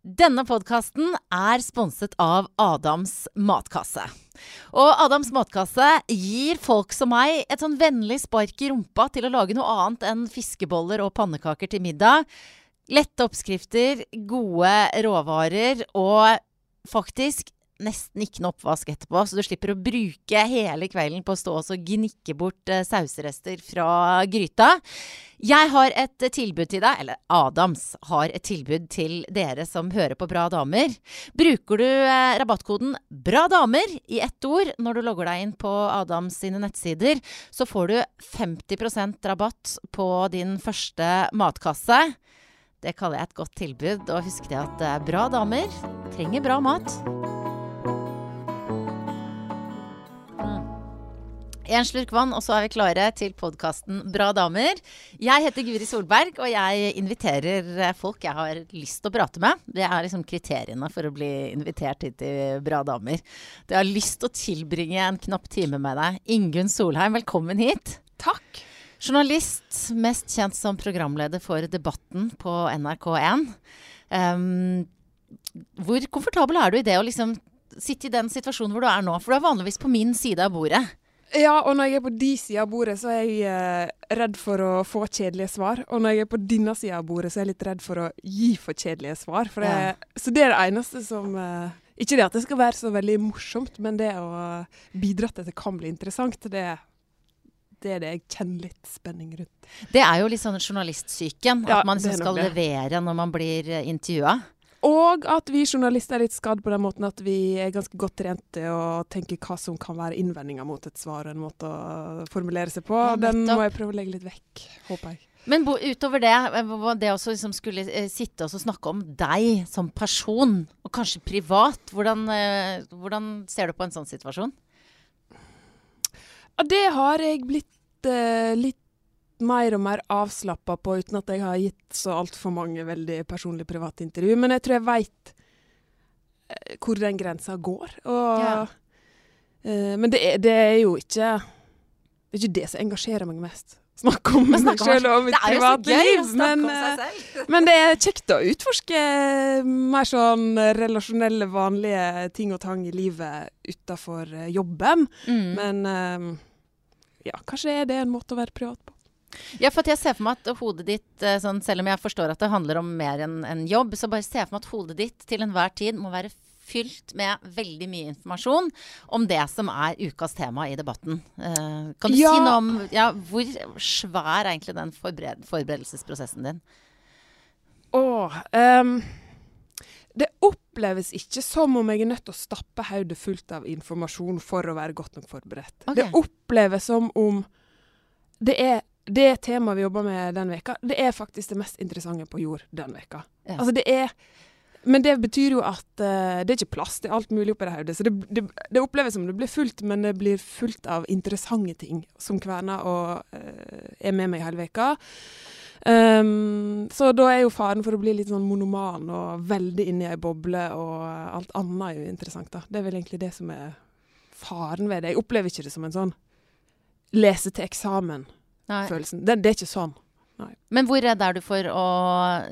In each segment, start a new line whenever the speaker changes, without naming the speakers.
Denne podkasten er sponset av Adams matkasse. Og Adams matkasse gir folk som meg et sånn vennlig spark i rumpa til å lage noe annet enn fiskeboller og pannekaker til middag. Lette oppskrifter, gode råvarer og faktisk nesten ikke noe oppvask etterpå, så du slipper å bruke hele kvelden på å stå og gnikke bort eh, sauserester fra gryta. Jeg har et tilbud til deg, eller Adams har et tilbud til dere som hører på Bra damer. Bruker du eh, rabattkoden BRA damer i ett ord når du logger deg inn på Adams sine nettsider, så får du 50% rabatt på din første matkasse. Det kaller jeg et godt tilbud. Og husk det at eh, bra damer trenger bra mat. En slurk vann, og så er vi klare til podkasten Bra damer. Jeg heter Guri Solberg, og jeg inviterer folk jeg har lyst til å prate med. Det er liksom kriteriene for å bli invitert hit til Bra damer. Jeg har lyst til å tilbringe en knapp time med deg. Ingunn Solheim, velkommen hit.
Takk.
Journalist, mest kjent som programleder for Debatten på NRK1. Um, hvor komfortabel er du i det å liksom sitte i den situasjonen hvor du er nå? For du er vanligvis på min side av bordet.
Ja, og når jeg er på de sida av bordet, så er jeg eh, redd for å få kjedelige svar. Og når jeg er på denne sida av bordet, så er jeg litt redd for å gi for kjedelige svar. For det, ja. Så det er det eneste som eh, Ikke det at det skal være så veldig morsomt, men det å bidra til at det kan bli interessant, det, det er det jeg kjenner litt spenning rundt.
Det er jo litt sånn journalistsyken, at man liksom skal levere når man blir eh, intervjua.
Og at vi journalister er litt skadd på den måten at vi er ganske godt trent til å tenke hva som kan være innvendinger mot et svar og en måte å formulere seg på. Ja, den må jeg prøve å legge litt vekk, håper jeg.
Men utover det, eh, det å liksom skulle eh, sitte og snakke om deg som person, og kanskje privat, hvordan, eh, hvordan ser du på en sånn situasjon?
Ja, det har jeg blitt eh, litt mer og mer avslappa på, uten at jeg har gitt så altfor mange veldig personlige private intervju. Men jeg tror jeg veit eh, hvor den grensa går. Og, ja. uh, men det er, det er, jo ikke Det er ikke det som engasjerer meg mest. Snakke om meg sjøl og mitt private liv. Men, uh, men, det er kjekt å utforske mer sånn relasjonelle, vanlige ting og tang i livet utafor jobben. Mm. Men uh, ja, kanskje er det en måte å være privat på.
Ja, for jeg ser for meg at hodet ditt, eh, sånn, selv om jeg forstår at det handler om mer enn en jobb, så bare ser jeg for meg at hodet ditt til enhver tid må være fylt med veldig mye informasjon om det som er ukas tema i debatten. Uh, kan du ja. si noe om ja, hvor svær er egentlig den forbered forberedelsesprosessen din?
Å um, Det oppleves ikke som om jeg er nødt til å stappe hodet fullt av informasjon for å være godt nok forberedt. Okay. Det oppleves som om det er det temaet vi jobber med den veka, det er faktisk det mest interessante på jord den veka. Ja. Altså det er men det betyr jo at uh, det er ikke plass til alt mulig oppi det hodet. Så det, det, det, oppleves som det blir fullt, men det blir fullt av interessante ting som kverner og uh, er med meg hele veka. Um, så da er jo faren for å bli litt sånn monoman og veldig inni ei boble, og alt annet er jo interessant, da. Det er vel egentlig det som er faren ved det. Jeg opplever ikke det som en sånn lese til eksamen følelsen. Det, det, er ikke sånn. Nei.
Men hvor redd er du for å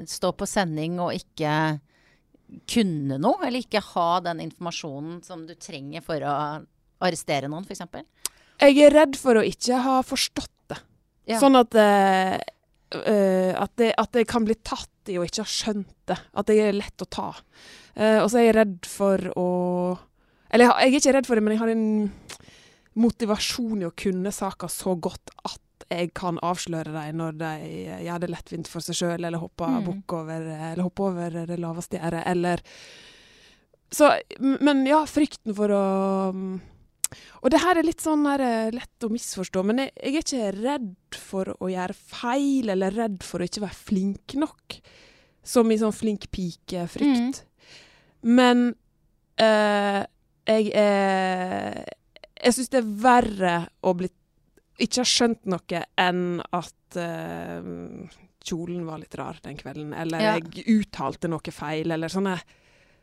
stå på sending og ikke kunne noe? Eller ikke ha den informasjonen som du trenger for å arrestere noen, f.eks.?
Jeg er redd for å ikke ha forstått det. Ja. Sånn at, uh, uh, at, det, at det kan bli tatt i å ikke ha skjønt det. At det er lett å ta. Uh, og så er jeg redd for å Eller jeg, jeg er ikke redd for det, men jeg har en motivasjon i å kunne saka så godt at jeg kan avsløre dem når de gjør det lettvint for seg sjøl, eller hopper mm. bukk over, eller hopper over det laveste gjerdet, eller så, Men ja, frykten for å Og det her er litt sånn her, eh, lett å misforstå, men jeg, jeg, er ikke redd for å gjøre feil, eller redd for å ikke være flink nok. Som i sånn flink pike-frykt. Mm. Men øh, jeg er Jeg syns det er verre å bli ikke har skjønt noe enn at uh, kjolen var litt rar den kvelden, eller ja. jeg uttalte noe feil, eller sånne,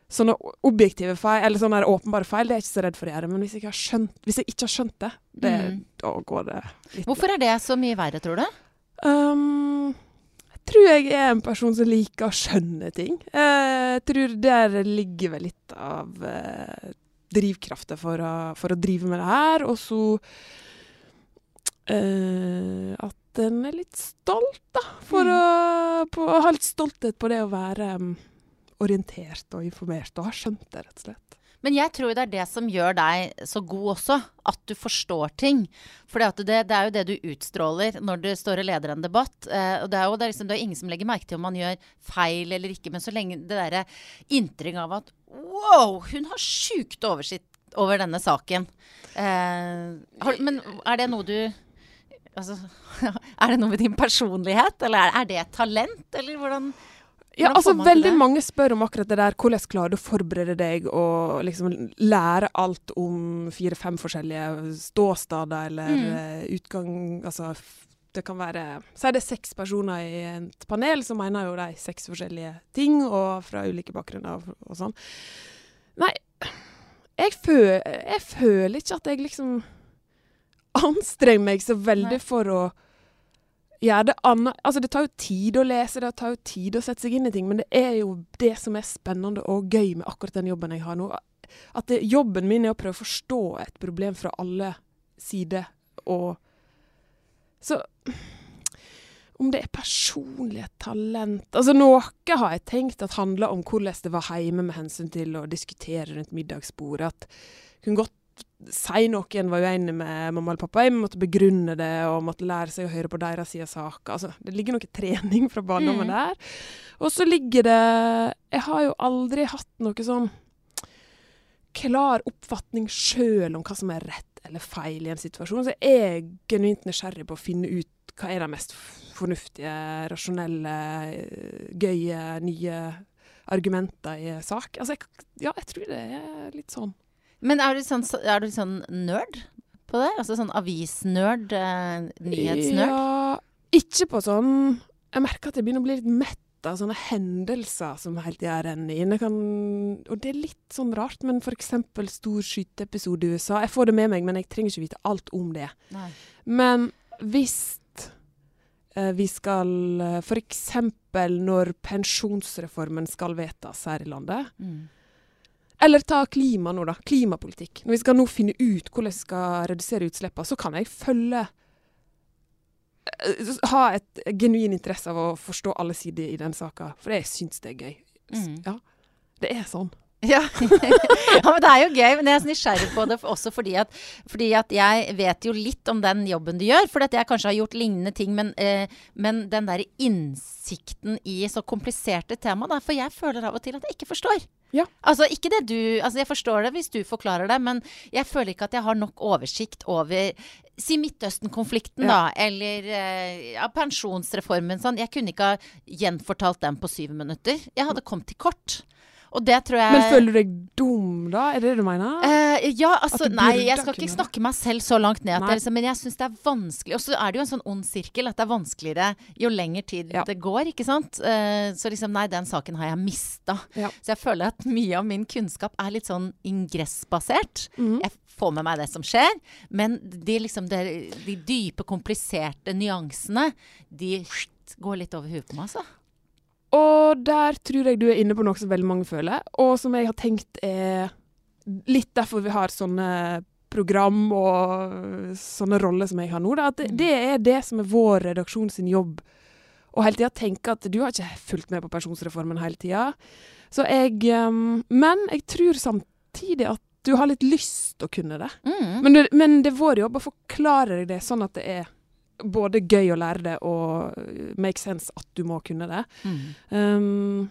sånne objektive feil, eller sånne åpenbare feil, det er jeg ikke så redd for å gjøre. Men hvis jeg, har skjønt, hvis jeg ikke har skjønt det, det mm. da går det litt
Hvorfor er det så mye verre, tror du?
Um, jeg tror jeg er en person som liker å skjønne ting. Jeg tror der ligger vel litt av uh, drivkrafta for, for, å drive med det her. Og så eh, at en er litt stolt, da. For mm. å på, ha litt stolthet på det å være um, orientert og informert og ha skjønt det, rett og slett.
Men jeg tror det er det som gjør deg så god også. At du forstår ting. For det, det, er jo det du utstråler når du står og leder en debatt. Eh, og det er jo det er liksom, det er ingen som legger merke til om man gjør feil eller ikke. Men så lenge det derre inntrykket av at wow, hun har sjukt oversikt over denne saken. Eh, har, men er det noe du Altså, er det noe med din personlighet, eller er, er det et talent, eller hvordan
ja, altså Veldig mange spør om akkurat det der. Hvordan klarer du å forberede deg og liksom lære alt om fire-fem forskjellige ståsteder eller mm. Eh, utgang Altså det kan være Si det er seks personer i et panel, så mener jo de seks forskjellige ting, og fra ulike bakgrunner og, og sånn. Nei, jeg, føl, jeg, føler ikke at jeg liksom anstrenger meg så veldig Nei. for å gjøre det, altså det tar jo tid å lese, det tar jo tid å sette seg inn i ting, men det er jo det som er spennende og gøy med akkurat den jobben jeg har nå. At det, jobben min er å prøve å forstå et problem fra alle sider, og Så om det er personlige talent Altså Noe har jeg tenkt at handler om hvordan det var hjemme med hensyn til å diskutere rundt middagsbordet. At kunne godt si noe en var uenig med mamma eller pappa. Jeg måtte begrunne det og måtte lære seg å høre på deres side av saka. Altså, det ligger noe trening fra barndommen mm. der. Og så ligger det Jeg har jo aldri hatt noe sånn klar oppfatning sjøl om hva som er rett eller feil i en situasjon. Så jeg er genuint nysgjerrig på å finne ut hva er de mest fornuftige, rasjonelle, gøye, nye argumenter i sak. Altså, jeg, ja, jeg tror det er litt sånn.
Men er du sånn, er du sånn nerd på det? Altså sånn avisnerd? Eh, nyhetsnerd?
Ja, ikke på sånn Jeg merker at jeg begynner å bli litt mett av sånne hendelser som hele tida renner inn. Kan, og det er litt sånn rart, men f.eks. stor skyteepisode i USA. Jeg får det med meg, men jeg trenger ikke vite alt om det. Nei. Men hvis eh, vi skal eh, F.eks. når pensjonsreformen skal vedtas her i landet. Mm eller ta klima nå, da. Klimapolitikk. Når vi skal nå finne ut hvordan vi skal redusere utslippene, så kan jeg følge eh, Ha et genuin interesse av å forstå alle sider i den saka, for jeg syns det er gøy. Mm. Ja, det er sånn.
Ja. ja. men det er jo gøy. Men jeg er nysgjerrig på det også fordi at, fordi at, jeg vet jo litt om den jobben du gjør. For at jeg kanskje har gjort lignende ting, men, eh, men den der innsikten i så kompliserte tema, da. For jeg føler av og til at jeg ikke forstår. Ja. Altså ikke det du Altså jeg forstår det hvis du forklarer det, men jeg føler ikke at jeg har nok oversikt over Si Midtøsten-konflikten, ja. da. Eller eh, ja, pensjonsreformen. Sånn. Jeg kunne ikke ha gjenfortalt den på syv minutter. Jeg hadde kommet til kort. Og det tror jeg
Men føler du deg dum, da? Er det det du mener?
Uh, ja, altså Nei, jeg skal ikke snakke meg selv så langt ned til men jeg syns det er vanskelig. Og så er det jo en sånn ond sirkel at det er vanskeligere jo lenger tid ja. det går, ikke sant. Uh, så liksom, nei, den saken har jeg mista. Ja. Så jeg føler at mye av min kunnskap er litt sånn ingressbasert. Mm. Jeg får med meg det som skjer, men de, liksom, de, de dype, kompliserte nyansene, de går litt over huet på meg, altså.
Og der tror jeg du er inne på noe som veldig mange føler, og som jeg har tenkt er litt derfor vi har sånne program og sånne roller som jeg har nå. Da, at det, mm. det, er det som er vår redaksjon sin jobb. Og hele tida tenke at du har ikke fulgt med på pensjonsreformen hele tida. Så jeg um, Men jeg tror samtidig at du har litt lyst til å kunne det. Mm. Men, det men det er vår jobb å forklare deg det sånn at det er både gøy å lære det og make sense at du må kunne det. Mm. Um,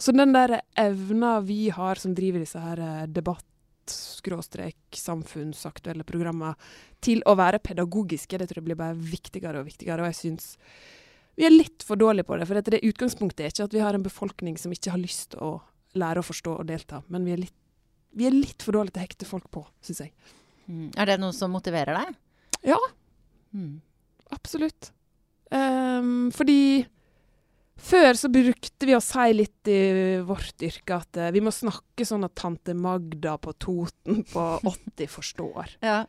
så den der evna vi har som driver disse her eh, debatt skråstrek samfunnsaktuelle programmer til å være pedagogiske, det tror jeg blir bare viktigere og viktigere. Og jeg syns vi er litt for dårlige på det. For det utgangspunktet er ikke at vi har en befolkning som ikke har lyst til å lære å forstå og delta, men vi er litt, vi er litt for dårlige til å hekte folk på, syns jeg.
Mm. Er det noe som motiverer deg?
Ja. Mm. Absolutt. Um, fordi før så brukte vi å si litt i vårt yrke at uh, vi må snakke sånn at tante Magda på Toten på 80 forstår. Ja.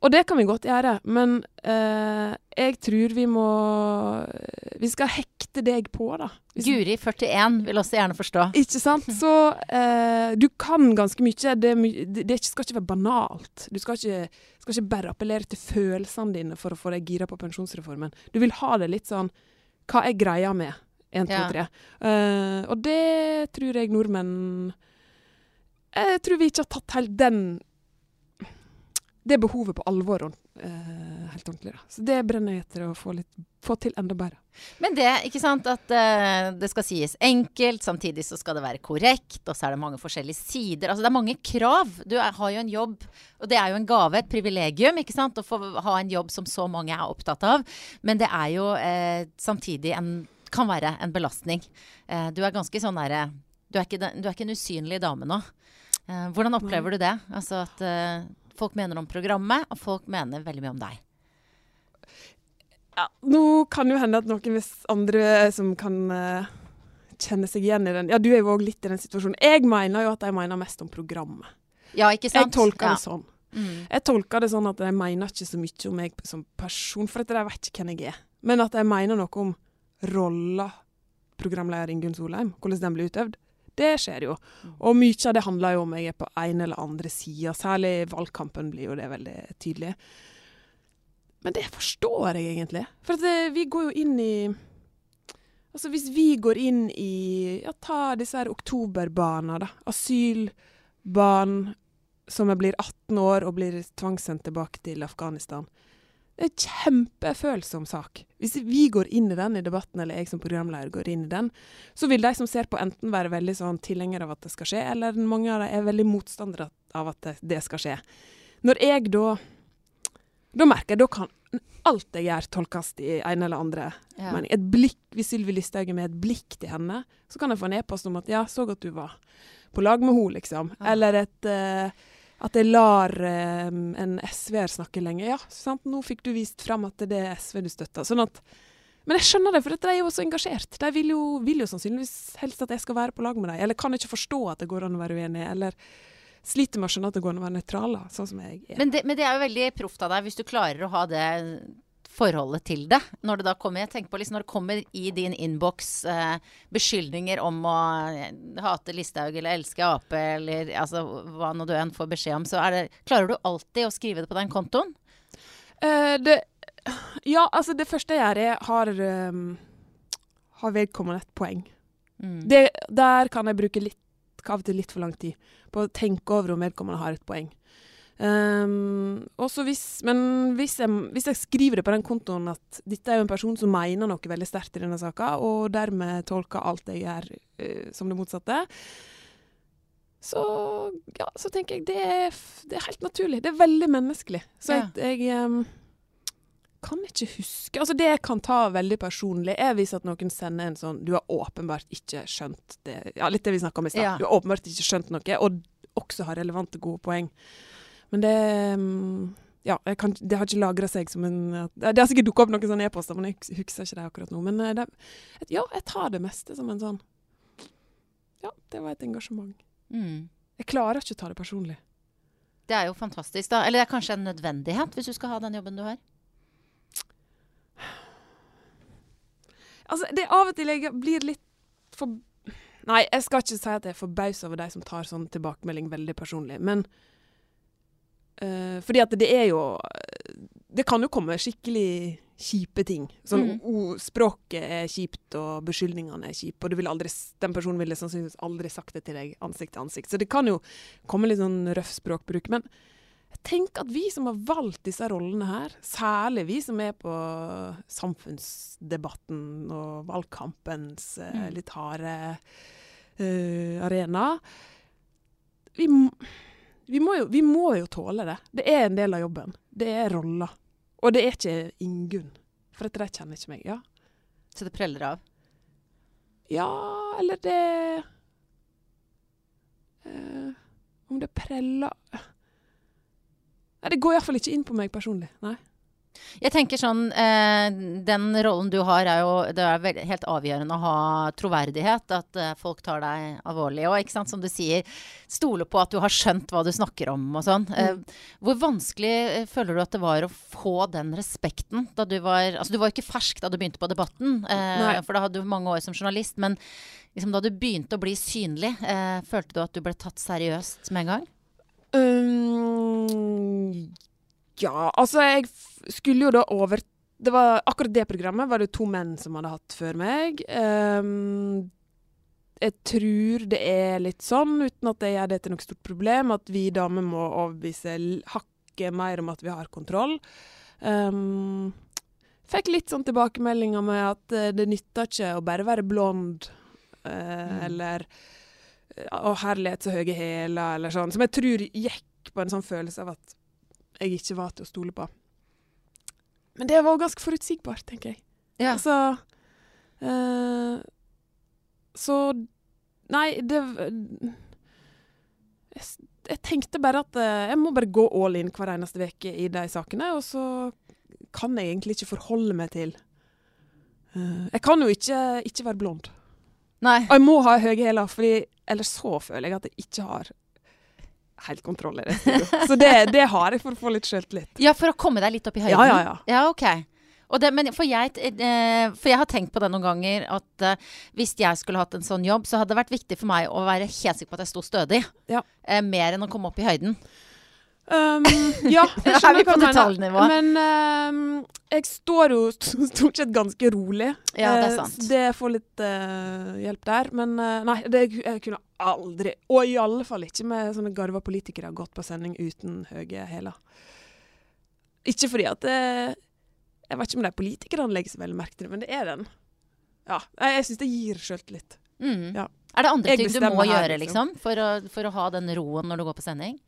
Og det kan vi godt gjøre, men uh, jeg tror vi må Vi skal hekte deg på, da. Hvis,
Guri 41 vil også gjerne forstå.
ikke sant? Så eh, du kan ganske mye. Det, det, skal ikke være banalt. Du skal ikke, skal ikke bare appellere til følelsene dine for å få deg gira på pensjonsreformen. Du vil ha det litt sånn Hva er greia med 1, 2,
Ja.
3? Eh, og det tror jeg nordmenn Jeg tror vi ikke har tatt helt den det behovet på alvor eh, helt ordentlig. Da. Så det brenner jeg etter å få, litt, få til enda bedre.
Men det, ikke sant, at eh, det skal sies enkelt, samtidig så skal det være korrekt, og så er det mange forskjellige sider. Altså det er mange krav. Du er, har jo en jobb, og det er jo en gave, et privilegium, ikke sant, å få ha en jobb som så mange er opptatt av. Men det er jo eh, samtidig en kan være en belastning. Eh, du er ganske sånn derre du, du er ikke en usynlig dame nå. Eh, hvordan opplever du det? Altså at eh, folk mener om programmet, og folk mener veldig mye om deg.
Ja, nå kan jo hende at noen hvis andre som kan uh, kjenne seg igjen i den Ja, du er jo òg litt i den situasjonen. Jeg mener jo at de mener mest om programmet.
Ja, ikke sant?
Jeg tolker
ja.
det sånn.
Mm.
Jeg tolker det sånn at de mener ikke så mye om meg som person, for at de vet ikke hvem jeg er. Men at de mener noe om rolla programleder Ingunn Solheim, hvordan den blir utøvd. Det skjer jo. Og mye av det handler jo om jeg er på ene eller andre sida. Særlig i valgkampen blir jo det veldig tydelig. Men det forstår jeg egentlig. For det, vi går jo inn i Altså hvis vi går inn i Ja, ta disse her oktoberbarna, da. Asylbarn som blir 18 år og blir tvangssendt tilbake til Afghanistan. Det er en kjempefølsom sak. Hvis vi går inn i den i debatten, eller jeg som programleder går inn i den, så vil de som ser på enten være veldig sånn tilhengere av at det skal skje, eller mange av dem er veldig motstandere av at det, det skal skje. Når jeg da Da merker jeg da kan alt jeg gjør, tolkes i en eller andre
Ja.
mening. Et blikk, Hvis Sylvi Listhaug er med et blikk til henne, så kan jeg få en e-post om at 'ja, så godt du var på lag med henne', liksom.
Ja.
Eller et eh, at jeg lar um, en SV-er snakke lenge. Ja, sant? nå fikk du vist fram at det er SV du støtter. Sånn at Men jeg skjønner det, for de er jo så engasjert. De vil jo, vil jo sannsynligvis helst at jeg skal være på lag med dem. Eller kan ikke forstå at det går an å være uenig. Eller sliter med å skjønne at det går an å være nøytral, sånn.
Men det, men det er jo veldig proft av deg hvis du klarer å ha det forholdet til det. Når det da kommer, jeg tenker på liksom når det kommer i din innboks eh, beskyldninger om å eh, hate Listhaug eller elske Ap eller altså, hva nå du enn får beskjed om, så det, klarer du alltid å skrive det på den kontoen?
Uh, det, ja, altså det første jeg gjør, er har, um, har vedkommende et poeng.
Mm.
Det, der kan jeg bruke litt, av og til litt for lang tid på å tenke over om vedkommende har et poeng. Um, hvis, men hvis jeg, hvis jeg skriver det på den kontoen at dette er jo en person som mener noe veldig sterkt i denne saka, og dermed tolker alt jeg gjør uh, som det motsatte, så, ja, så tenker jeg det er, det er helt naturlig. Det er veldig menneskelig. Så
Ja.
jeg, jeg um, kan ikke huske Altså Det jeg kan ta veldig personlig, er hvis at noen sender en sånn Du har åpenbart ikke skjønt det Ja, litt det vi snakka om i stad.
Ja.
Du har åpenbart ikke skjønt noe, og også har relevante, gode poeng. Men det Ja, jeg kan, det har ikke lagra seg som en Det har sikkert dukka opp noen sånne e-poster, men jeg hus- husker ikke det akkurat nå. Men eh, det, ja, jeg tar det meste som en sånn Ja, det var et engasjement.
Mm.
Jeg klarer ikke å ta det personlig.
Det er jo fantastisk, da. Eller det er kanskje en nødvendighet hvis du skal ha den jobben du har?
Altså, det av og til jeg blir litt for Nei, jeg skal ikke si at jeg er forbausa over de som tar sånn tilbakemelding veldig personlig, men eh, Fordi at det er jo Det kan jo komme skikkelig kjipe ting. Sånn
Mm.
o- Språket er kjipt, og beskyldningene er kjipe, og aldri, den personen ville sannsynligvis aldri sagt det til deg ansikt til ansikt. Så det kan jo komme litt sånn røff språkbruk. Men tenk at vi som har valgt disse rollene her, særlig vi som er på samfunnsdebatten og valgkampens eh,
Mm.
litt harde eh, arena vi, m- vi, må jo, vi må jo tåle det. Det er en del av jobben. Det er rolla. Og det er ikke Ingunn. For at de kjenner ikke meg. Ja,
Så det preller av?
ja eller det eh, Om det preller Nei, Det går iallfall ikke inn på meg personlig. Nei.
Jeg tenker sånn eh, Den rollen du har, er jo Det er veldig, helt avgjørende å ha troverdighet. At eh, folk tar deg alvorlig. Og ikke sant, som du sier, stole på at du har skjønt hva du snakker om og sånn. Eh, hvor vanskelig eh, føler du at det var å få den respekten da du var Altså du var ikke fersk da du begynte på Debatten, eh, for da hadde du mange år som journalist. Men liksom, da du begynte å bli synlig, eh, følte du at du ble tatt seriøst med en gang?
Um, ja, altså jeg skulle jo da over det var Akkurat det programmet var det to menn som hadde hatt før meg. Um, jeg tror det er litt sånn, uten at jeg gjør det til noe stort problem, at vi damer må overbevise hakket mer om at vi har kontroll. Um, fikk litt sånn tilbakemeldinger med at uh, det nytter ikke å bare være blond, uh, mm. eller å, herlighet, så høye hæler, eller sånn. Som jeg tror gikk på en sånn følelse av at jeg ikke var til å stole på. Men det var ganske forutsigbart, tenker jeg.
Ja.
Altså uh, Så Nei, det jeg, jeg, tenkte bare at uh, jeg må bare gå all in hver eneste uke i de sakene, og så kan jeg egentlig ikke forholde meg til uh, Jeg kan jo ikke, ikke være blond.
Nei.
Og jeg må ha høye hæler, for ellers så føler jeg at jeg ikke har helt kontroll i det. Så det, det, har jeg for å få litt sjøltillit.
Ja, for å komme deg litt opp i høyden?
Ja, ja, ja.
ja ok. Det, men for jeg, eh, for jeg, har tenkt på det noen ganger at eh, hvis jeg skulle hatt en sånn jobb, så hadde det vært viktig for meg å være helt sikker på at jeg sto stødig.
Ja.
Eh, mer enn å komme opp i høyden.
Um, ja,
jeg skjønner hva du mener.
Men um, jeg står jo stort sett ganske rolig.
Ja, Det er sant.
Det får litt uh, hjelp der. Men uh, nei, det, jeg kunne aldri, og i alle fall ikke med sånne garva politikere, gått på sending uten høye hæler. Ikke fordi at Jeg vet ikke om de politikerne legger så veldig merke til det, men det er den. Ja, jeg, jeg syns det gir sjøltillit.
Mm. Ja. Er det andre ting du må gjøre, liksom, for å, for å ha den roen når du går på sending?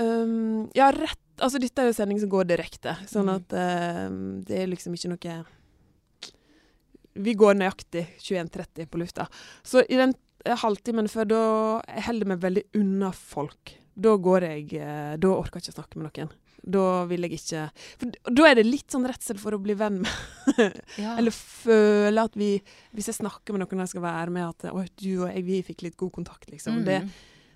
Um, ja, rett Altså, dette er jo sending som går direkte, sånn mm. at uh, det er liksom ikke noe Vi går nøyaktig 21.30 på lufta. Så i den halvtimen før, da jeg holder meg veldig unna folk. Da går jeg uh, Da orker jeg ikke å snakke med noen. Da vil jeg ikke For da er det litt sånn redsel for å bli venn med ja. Eller føle at vi Hvis jeg snakker med noen jeg skal være med, at Oi, du og jeg, vi fikk litt god kontakt, liksom. Mm. Det,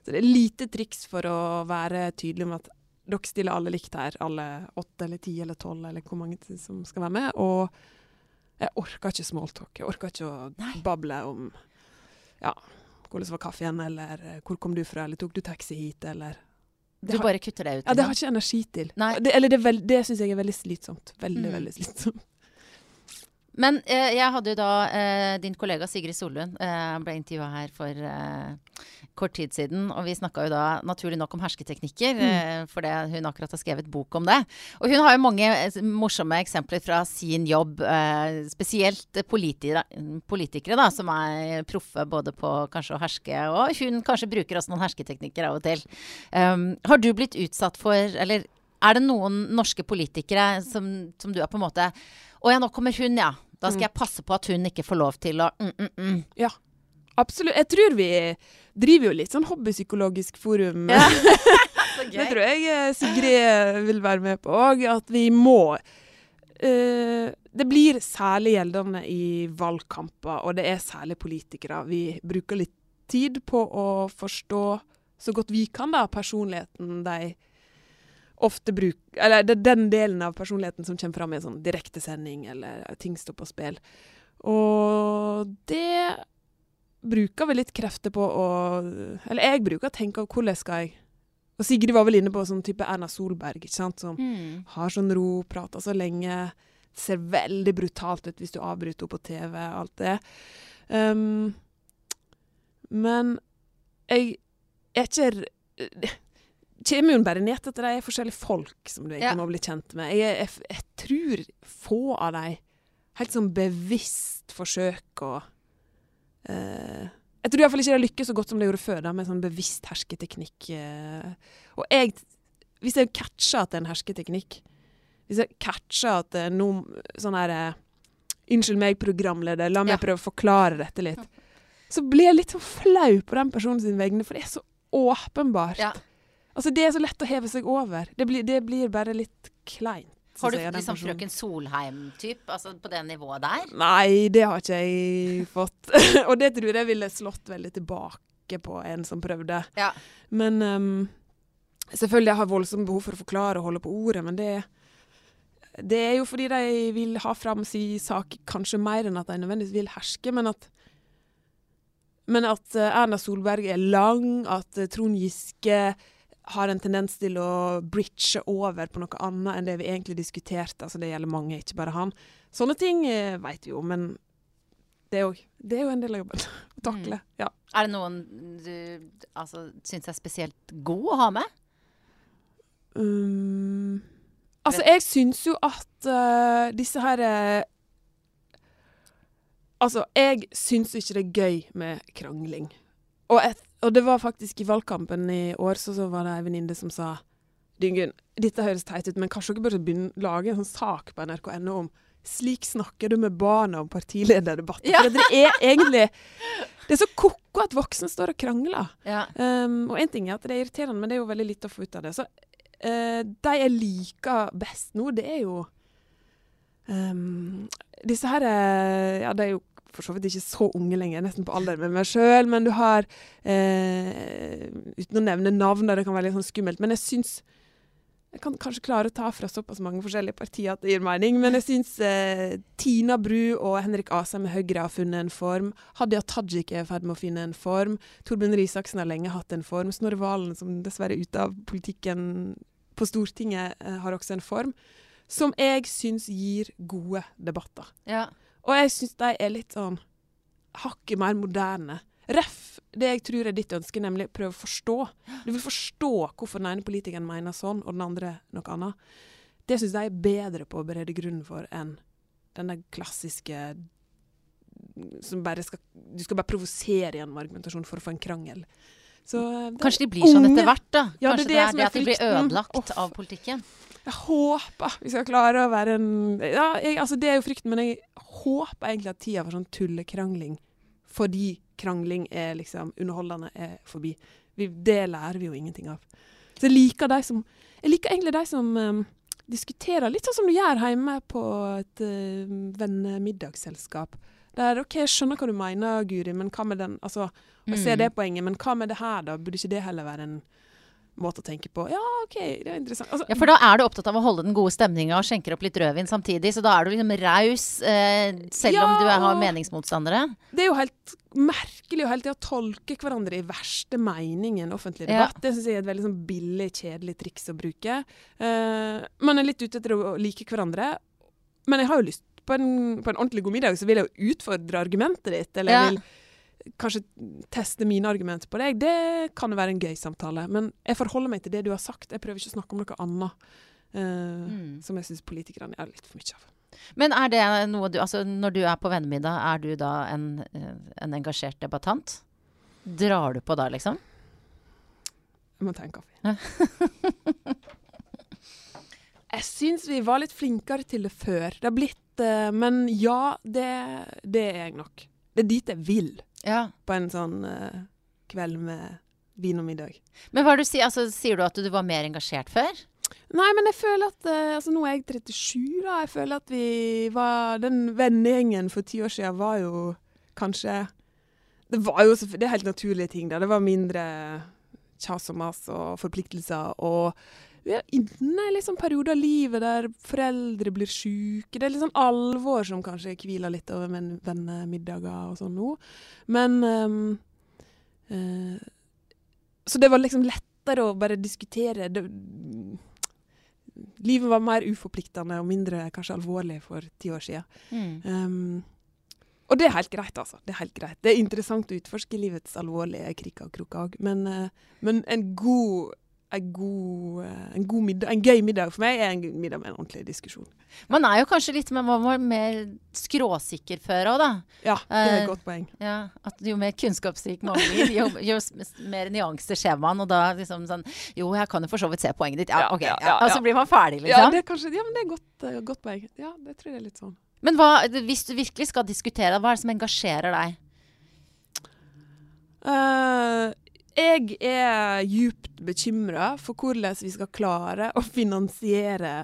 så det er lite triks for å være tydelig med at dere stiller alle likt her. Alle åtte eller ti eller tolv eller hvor mange som skal være med. Og jeg orker ikke smalltalk. Jeg orker ikke å Nei. bable om ja, hvordan var kaffen, eller eh, hvor kom du fra, eller tok du taxi hit, eller
Du bare kutter det ut?
Ja, det har ikke energi til. Det, eller det, det syns jeg er veldig slitsomt. Veldig, mm. veldig slitsomt.
Men eh, jeg hadde jo da eh, din kollega Sigrid Sollund eh, ble intervjua her for eh, kort tid siden. Og vi snakka jo da naturlig nok om hersketeknikker, mm. Eh, for det, hun akkurat har skrevet bok om det. Og hun har jo mange eh, morsomme eksempler fra sin jobb, spesielt politikere, politikere da, som er proffe både på kanskje å herske, og hun kanskje bruker også noen hersketeknikker av og til. Um, har du blitt utsatt for, eller er det noen norske politikere som, som du er på en måte Å ja, nå kommer hun, ja. Da skal mm. jeg passe på at hun ikke får lov til å mm, mm, mm.
Ja, absolutt. Jeg tror vi driver jo litt sånn hobbypsykologisk forum.
Ja.
det tror jeg eh, Sigrid vil være med på òg. At vi må uh, Det blir særlig gjeldende i valgkamper, og det er særlig politikere. Vi bruker litt tid på å forstå så godt vi kan da, personligheten de ofte bruk, eller det er den delen av personligheten som kommer fram i en sånn direktesending, eller ting står på spill. Og det bruker vi litt krefter på å Eller jeg bruker å tenke på hvordan skal jeg Og Sigrid var vel inne på sånn type Erna Solberg, ikke sant, som mm. har sånn ro, prater så lenge. Ser veldig brutalt ut hvis du avbryter henne på TV, alt det. Um, men jeg er ikke kommer jo bare ned at de forskjellige folk som du egentlig må bli kjent med. Jeg, jeg, jeg, tror få av de helt sånn bevisst forsøker å uh, Jeg tror iallfall ikke de lykkes så godt som de gjorde før, da, med sånn bevisst hersketeknikk. Uh, og jeg Hvis jeg catcher at det er en hersketeknikk, hvis jeg catcher at det er noe sånn her uh, Unnskyld meg, programleder, la meg ja. prøve å forklare dette litt. Så blir jeg litt sånn flau på den personen sin vegne, for det er så åpenbart.
Ja.
Altså, det er så lett å heve seg over. Det blir, det blir bare litt kleint.
Har du liksom Frøken Solheim-typ? Altså på det nivået der?
Nei, det har ikke jeg fått. og det tror jeg ville slått veldig tilbake på en som prøvde.
Ja.
Men um, selvfølgelig jeg har voldsomt behov for å forklare og holde på ordet, men det, det er jo fordi de vil ha fram sin sak kanskje mer enn at de nødvendigvis vil herske, men at men at eh, Erna Solberg er lang, at eh, Trond Giske har en tendens til å bridge over på noe annet enn det vi egentlig diskuterte. Altså det gjelder mange, ikke bare han. Sånne ting eh, vet vi jo, men det jo, det er jo en del av jobben å takle. Mm. Ja.
Er det noen du altså, syns er spesielt god å ha med?
Um, altså, jeg syns jo at uh, disse her uh, Altså, jeg syns ikke det er gøy med krangling. Og, et, og, det var faktisk i valgkampen i år, så, så var det ei venninne som sa Dyngun, dette høres teit ut, men kanskje dere burde begynne lage en sånn sak på nrk.no om slik snakker du med barna om partilederdebatter. Ja. For det er egentlig Det er så ko-ko at voksne står og krangler.
Ja.
Um, og én ting er at det er irriterende, men det er jo veldig lite å få ut av det. Så uh, de jeg liker best nå, det er jo um, disse her eh, Ja, det er jo for så vidt ikke så unge lenger, nesten på alder med meg sjøl, men du har eh, Uten å nevne navn, det kan være litt sånn skummelt, men jeg syns jeg kan kanskje klare å ta fra såpass mange forskjellige partier at det gir mening, men jeg syns eh, Tina Bru og Henrik Asheim med Høyre har funnet en form. Hadia Tajik er i ferd med å finne en form. Torbjørn Risaksen har lenge hatt en form. Snorre Valen, som dessverre er ute av politikken på Stortinget, eh, har også en form som jeg syns gir gode debatter.
Ja.
Og jeg syns de er litt sånn hakket mer moderne. Ref det jeg tror er ditt ønske, nemlig prøve å forstå. Du vil forstå hvorfor den ene politikeren mener sånn, og den andre noe annet. Det syns jeg er bedre på å berede grunnen for enn den klassiske som bare skal Du skal bare provosere gjennom argumentasjon for å få en krangel.
Så, Kanskje de blir sånn etter hvert, da?
Ja,
Kanskje
det er det,
det er det at de blir ødelagt av politikken?
Jeg håper vi skal klare å være en ja, jeg, altså Det er jo frykten, men jeg håper egentlig at tida for sånn tullekrangling, fordi krangling er liksom underholdende, er forbi. Vi, det lærer vi jo ingenting av. Så jeg liker de som Jeg liker egentlig de som um, diskuterer litt sånn som du gjør hjemme på et uh, vennemiddagsselskap. Der OK, jeg skjønner hva du mener, Guri, men hva med den Altså, jeg ser mm. det poenget, men hva med det her, da? Burde ikke det heller være en måte å tenke på. Ja, OK, det er interessant.
Altså, ja, For da er du opptatt av å holde den gode stemninga og skjenker opp litt rødvin samtidig. Så da er du liksom raus, eh, selv ja, om du har meningsmotstandere?
Det er jo helt merkelig å hele tida tolke hverandre i verste mening i en offentlig debatt. Ja. Det syns jeg er et veldig sånn billig, kjedelig triks å bruke. Uh, man er litt ute etter å like hverandre, men jeg har jo lyst på en, på en ordentlig god middag, så vil jeg jo utfordre argumentet ditt. eller ja. vil kanskje teste mine argumenter på deg, det kan jo være en gøy samtale. Men jeg forholder meg til det du har sagt. Jeg prøver ikke å snakke om noe annet uh, mm. som jeg syns politikerne er litt for mye av.
Men er det noe du Altså, når du er på vennemiddag, er du da en, eh, en engasjert debattant? Drar du på da, liksom?
Jeg må ta en kaffe. jeg syns vi var litt flinkere til det før. Det har blitt uh, Men ja, det, det er jeg nok. Det er dit jeg vil
ja.
på en sånn uh, kveld med vin og middag.
Men hva du sier? Altså, sier du at du var mer engasjert før?
Nei, men jeg føler at uh, altså Nå er jeg 37, da. Jeg føler at vi var Den vennegjengen for ti år siden var jo kanskje Det var jo det er helt naturlige ting da. Det var mindre kjas og mas og forpliktelser. Og vi er inne i liksom perioder av livet der foreldre blir syke. Det er litt sånn alvor som kanskje hviler litt over vennemiddager og sånn nå. Men um, uh, Så det var liksom lettere å bare diskutere. Det, livet var mer uforpliktende og mindre kanskje alvorlig for ti år siden. Mm. Um, og det er helt greit, altså. Det er helt greit. Det er interessant å utforske livets alvorlige kriker og kroker òg, men, uh, men en god en god, eh, en god, middag, en gøy middag for meg er en middag med en ordentlig diskusjon.
Man er jo kanskje litt mer, mer skråsikker før òg, da.
Ja, det er et uh, godt poeng.
Ja, at Jo mer kunnskapsrik man blir, jo, jo, mer nyanser ser man. Og da liksom sånn Jo, jeg kan jo for så vidt se poenget ditt. Ja, OK. Ja, ja, og så blir man ferdig, liksom.
Ja, det er, kanskje, ja, men det er godt, uh, godt poeng. Ja, det tror jeg er litt sånn.
Men hva, hvis du virkelig skal diskutere, hva er det som engasjerer deg?
Uh, jeg er djupt bekymra for hvordan vi skal klare å finansiere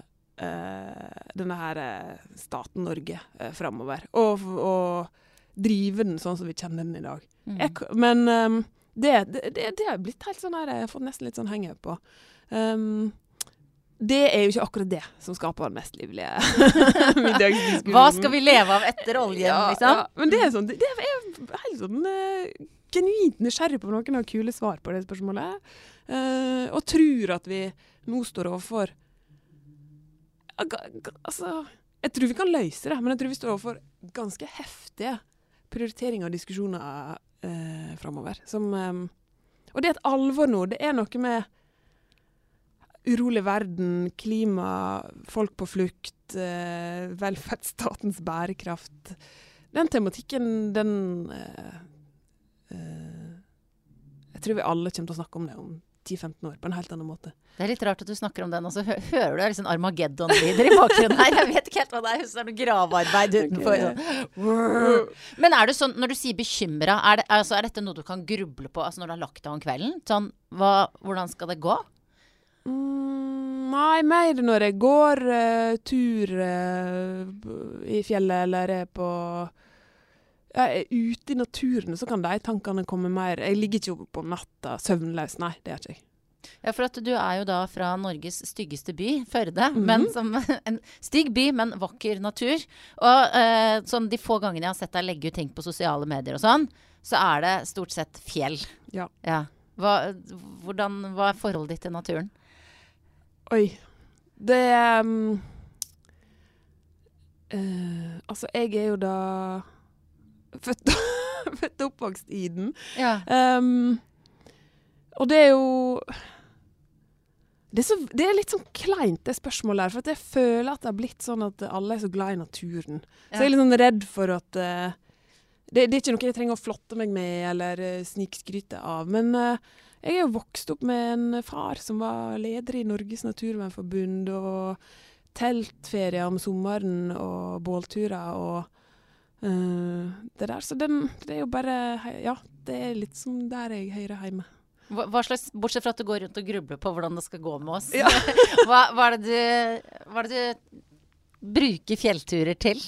uh, denne her uh, staten Norge uh, framover. Og, og, drive den sånn som vi kjenner den i dag. Mm. Jeg, men um, det, det, det, har blitt helt sånn her Jeg har fått nesten litt sånn henge på. Um, det er jo ikke akkurat det som skaper den mest livlige middagsdiskusjonen.
Hva skal vi leve av etter oljen, ja, liksom? Ja,
men det er sånn, det er helt sånn genuint nysgjerrig på noen har kule svar på det spørsmålet. Uh, og tror at vi nå står overfor Altså Jeg tror vi kan løse det, men jeg tror vi står overfor ganske heftige prioriteringer og diskusjoner uh, framover. Som um, Og det er et alvor nå. Det er noe med urolig verden, klima, folk på flukt, uh, velferdsstatens bærekraft. Den tematikken, den eh, Jeg tror vi alle kommer til å snakke om det om 10-15 år, på en helt annen måte.
Det er litt rart at du snakker om den, og så hø hører du liksom Armageddon-lyder i bakgrunnen her. Jeg vet ikke helt hva det er. hvis Det er noe gravearbeid utenfor. Okay. Men er du sånn, når du sier bekymra, er, det, altså, er dette noe du kan gruble på altså når du har lagt deg om kvelden? Sånn, hva, hvordan skal det gå?
Mm, nei, mer når jeg går uh, tur uh, i fjellet eller er på jeg er ute i naturen, så kan de tankene komme mer. Jeg ligger ikke oppe på natta søvnløs. Nei, det gjør ikke jeg.
Ja, for at du er jo da fra Norges styggeste by, Førde. Mm. Men som en stygg by, men vakker natur. Og eh, sånn de få gangene jeg har sett deg legge ut ting på sosiale medier og sånn, så er det stort sett fjell.
Ja.
ja. Hva, hvordan, hva er forholdet ditt til naturen?
Oi. Det um, uh, Altså, jeg er jo da født, og oppvokst i den.
Ja.
Um, og det er jo det er, så, det er, litt sånn kleint, det spørsmålet her. For jeg føler at det har blitt sånn at alle er så glad i naturen. Så jeg er litt sånn redd for at uh, det, det, er ikke noe jeg trenger å flotte meg med eller uh, snikskryte av. Men uh, jeg er jo vokst opp med en far som var leder i Norges Naturvernforbund, og teltferier om sommeren og bålturer og det der. Så den, det er jo bare Ja, det er litt som der jeg hører hjemme.
Hva, hva slags, Bortsett fra at du går rundt og grubler på hvordan det skal gå med oss, ja. hva, hva, er du, hva er det du bruker fjellturer til?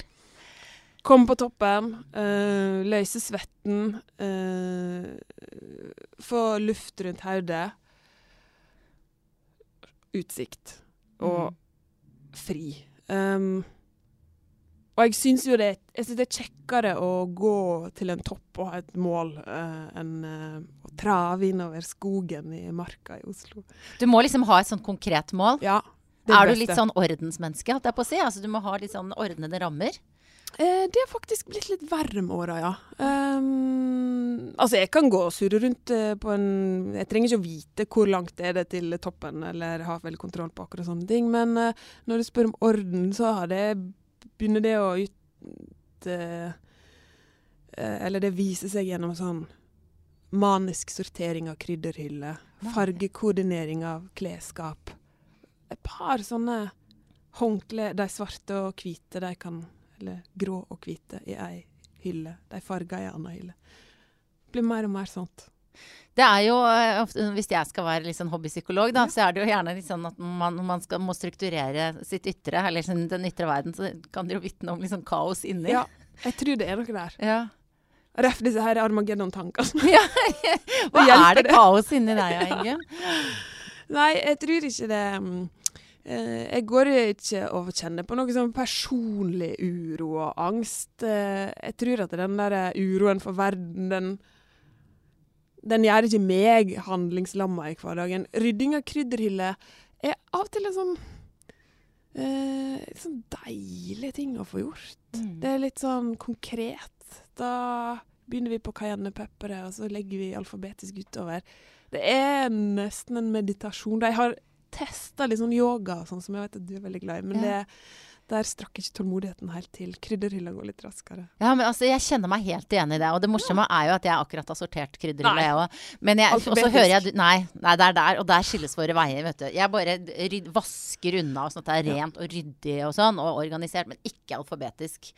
Komme på toppen, øh, løse svetten, øh, få luft rundt hodet. Utsikt og mm. fri. Um, og jeg syns jo det, jeg synes det er kjekkere å gå til en topp og ha et mål uh, enn uh, å trave innover skogen i marka i Oslo.
Du må liksom ha et sånt konkret mål?
Ja.
Det Er du litt sånn ordensmenneske, holdt jeg på å si? Altså du må ha litt sånn ordnede rammer?
Eh, det har faktisk blitt litt verre med åra, ja. Um, altså, jeg kan gå og surre rundt uh, på en Jeg trenger ikke å vite hvor langt er det til toppen, eller ha veldig kontroll på akkurat sånne ting. Men uh, når du spør om orden, så har det begynner det å ut uh, Eller det viser seg gjennom sånn manisk sortering av krydderhyller, fargekoordinering av klesskap. Et par sånne håndklær, de svarte og hvite, de kan eller grå og hvite i ei hylle. De farger i ei anna hylle. Det blir mer og mer sånt.
Det er jo, ofte, Hvis jeg skal være litt sånn hobbypsykolog, da, så er det jo gjerne litt sånn at man, man skal, må strukturere sitt ytre, eller liksom den ytre verden, så kan det jo vitne om liksom kaos inni.
Ja, jeg tror det er noe der.
Ja.
Ref disse her Armageddon-tankene.
Ja, Hva er det kaos inni deg, Ingunn?
Nei, jeg tror ikke det um, Eh, jeg går ikke og kjenner på noe sånn personlig uro og angst. Eh, jeg tror at den der uroen for verden, den, den gjør ikke meg handlingslamma i hverdagen. Rydding av krydderhyller er av og til en sånn eh, sånn deilig ting å få gjort. Mm. Det er litt sånn konkret. Da begynner vi på cayennepepperet, og så legger vi alfabetisk utover. Det er nesten en meditasjon. De har testa litt sånn yoga, sånn som jeg vet at du er veldig glad i. Men ja. det, der strakk ikke tålmodigheten helt til. Krydderhylla går litt raskere.
Ja, men altså, jeg kjenner meg helt igjen i det. Og det morsomme ja. er jo at jeg akkurat har sortert krydderhylla, jeg òg. Men jeg, og så hører jeg Nei, nei, det er der. Og der skilles våre veier, vet du. Jeg bare ryd, vasker unna sånn at det er rent og ryddig og sånn, og organisert, men ikke alfabetisk.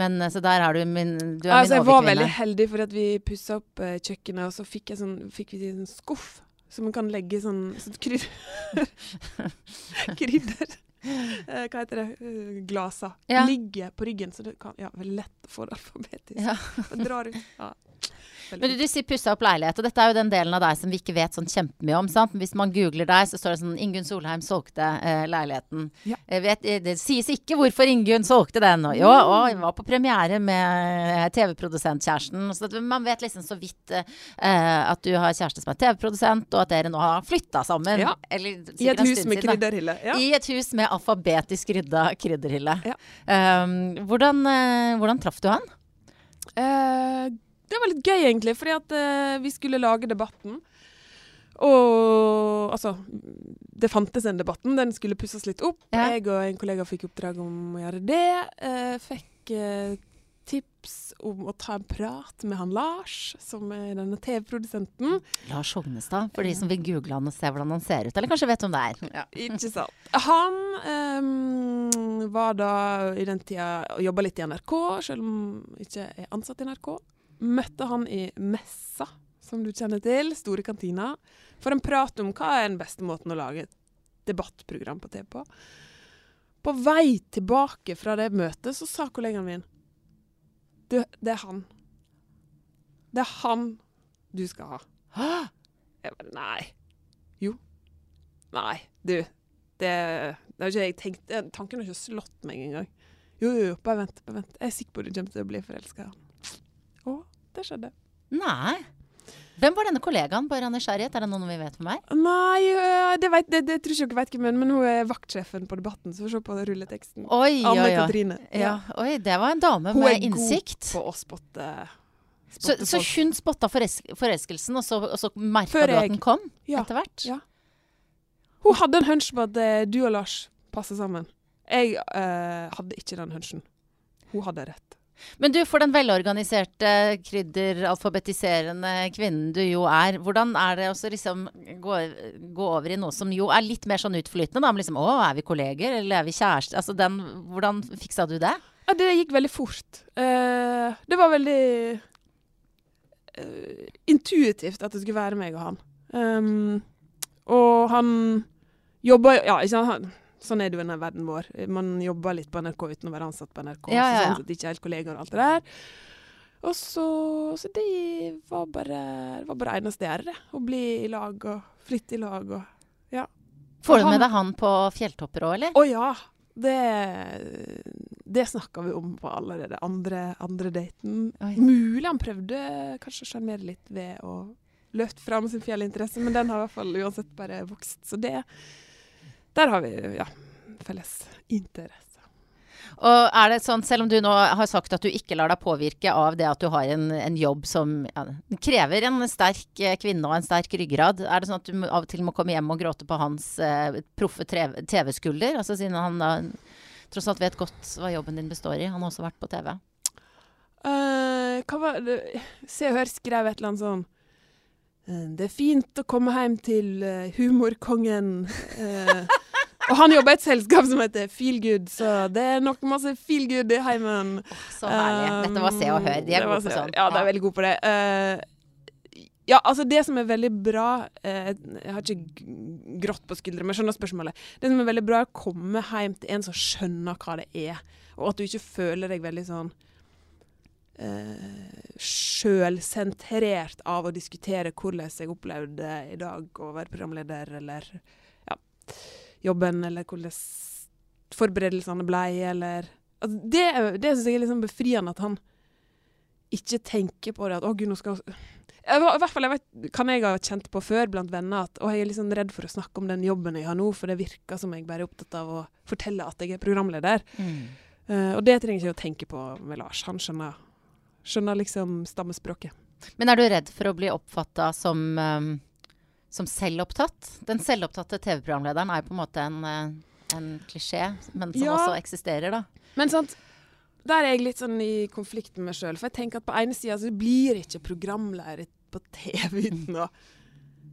Men eh, så der har du min Du er
altså,
min overkvinne.
Jeg var veldig heldig for at vi pussa opp uh, kjøkkenet, og så fikk, sånn, fikk vi en skuff så man kan legge sånn, sånn krydder Krydder. eh, Hva heter det? Uh, glasa.
Ja.
Ligger på ryggen, så det kan Ja, lett det alfabetisk.
Ja.
Drar ut. Ja.
Men du, du sier pussa opp leilighet, og dette er jo den delen av deg som vi ikke vet sånn kjempemye om. sant? Hvis man googler deg, så står det sånn 'Ingunn Solheim solgte eh, leiligheten'.
Ja.
Jeg vet, eh, det sies ikke hvorfor Ingunn solgte den. Og, jo, og hun var på premiere med eh, TV-produsentkjæresten. Så man vet liksom så vidt eh, at du har kjæreste som er TV-produsent, og at dere nå har flytta sammen.
Ja.
Eller,
I et hus med krydderhylle. Ja.
I et hus med alfabetisk rydda krydderhylle.
Ja.
Um, hvordan, eh, hvordan traff du han?
Eh, det var litt gøy, egentlig, fordi at uh, vi skulle lage debatten. Og altså Det fantes en debatten, den skulle pusses litt opp.
Ja.
Jeg og en kollega fikk oppdrag om å gjøre det. Uh, fikk uh, tips om å ta en prat med han Lars, som er denne TV-produsenten.
Lars Hognestad, for de som vil google han og se hvordan han ser ut. Eller kanskje vet hvem det er. Ja.
Ikke sant. Han um, var da i den tida og jobba litt i NRK, selv om ikke er ansatt i NRK. Møtte han i Messa, som du kjenner til, store kantina, for en prat om hva er den beste måten å lage et debattprogram på TV på. På vei tilbake fra det møtet så sa kollegaen min Du, det er han. Det er han du skal ha. Hæ? Jeg bare Nei. Jo. Nei, du. Det, det har ikke jeg tenkt Tanken har ikke slått meg engang. Jo, jo, jo, bare vent. bare vent. Jeg er sikker på at du kommer til å bli forelska i han. Det skjedde.
Nei. Hvem var denne kollegaen? Bare av nysgjerrighet. Er det noen vi vet om meg?
Nei, øh, det, vet, det, det tror ikke dere vet hvem er, men hun er vaktsjefen på Debatten, så får se på rulleteksten.
Oi,
Anne. Katrine.
Ja. Oi, det var en dame
Hun er god. På å spotte,
Så,
spotte
så
folk.
hun spotta forelsk forelskelsen, og så, og så merka du at den kom
Ja.
etter hvert?
Ja. Hun hadde en hunch på at du og Lars passer sammen. Jeg eh, hadde ikke den hunchen. Hun hadde rett.
Men du, for den velorganiserte, krydderalfabetiserende kvinnen du jo er, hvordan er det å liksom gå, gå over i noe som jo er litt mer sånn utflytende? Da, men liksom, å, er vi kolleger, eller er vi kjærester? Altså, den, hvordan fiksa du det?
Ja, det gikk veldig fort. Uh, det var veldig uh, intuitivt at det skulle være meg og han. Um, og han jobba Ja, ikke sant. han- Sånn er det jo i denne verden vår. Man jobber litt på NRK uten å være ansatt på NRK.
Ja, ja,
Så
ja.
sånn sett ikke helt kollegaer og alt det der. Og så Så det var bare det var bare eneste jeg gjør, det. Å bli i lag og flytte i lag og
Får du med deg han på fjelltopper òg, eller?
Å ja! Det, det snakka vi om på allerede andre, andre daten. Mulig han prøvde kanskje å sjarmere litt ved å løfte fram sin fjellinteresse, men den har i hvert fall uansett bare vokst. Så det Der har vi ja, felles interesse.
Og er det sånn, selv om du nå har sagt at du ikke lar deg påvirke av det at du har en, en jobb som ja, krever en sterk eh, kvinne og en sterk ryggrad, er det sånn at du av og til må komme hjem og gråte på hans eh, proffe TV-skulder? Altså siden han da tross alt vet godt hva jobben din består i. Han har også vært på TV.
Uh, hva var det Se og Hør skrev et eller annet sånn eh, Det er fint å komme hjem til eh, humorkongen. eh, og han jobber i et selskap som heter Feelgood, så det er nok masse feelgood i heimen.
Så herlig. Dette var Se og Hør. De er
Um, var
gode på sånn.
Ja, de er veldig gode på det. Uh, ja, altså det som er veldig bra eh, Jeg har ikke grått på skuldre, men jeg skjønner spørsmålet. Det som er veldig bra, er å komme hjem til en som skjønner hva det er, og at du ikke føler deg veldig sånn eh, sjølsentrert av å diskutere hvordan jeg opplevde i dag å være programleder, eller ja, jobben, eller hvordan forberedelsene ble, eller altså Det, det syns jeg er sånn befriende at han ikke tenker på det at 'å, gud, nå skal jeg, I hvert fall jeg vet, kan jeg ha kjent på før blant venner at å, jeg er litt sånn redd for å snakke om den jobben jeg har nå, for det virker som jeg bare er opptatt av å fortelle at jeg er programleder.
Mm.
Uh, og det trenger jeg ikke å tenke på med Lars. Han skjønner, skjønner liksom stammespråket.
Men er du redd for å bli oppfatta som, um, som selvopptatt? Den selvopptatte TV-programlederen er jo på en måte en, eh, en klisjé, men som
Ja.
også eksisterer, da.
Men sant, der er jeg litt sånn i konflikt med meg sjøl. For jeg tenker at på ene sida så blir ikke programleder på TV uten å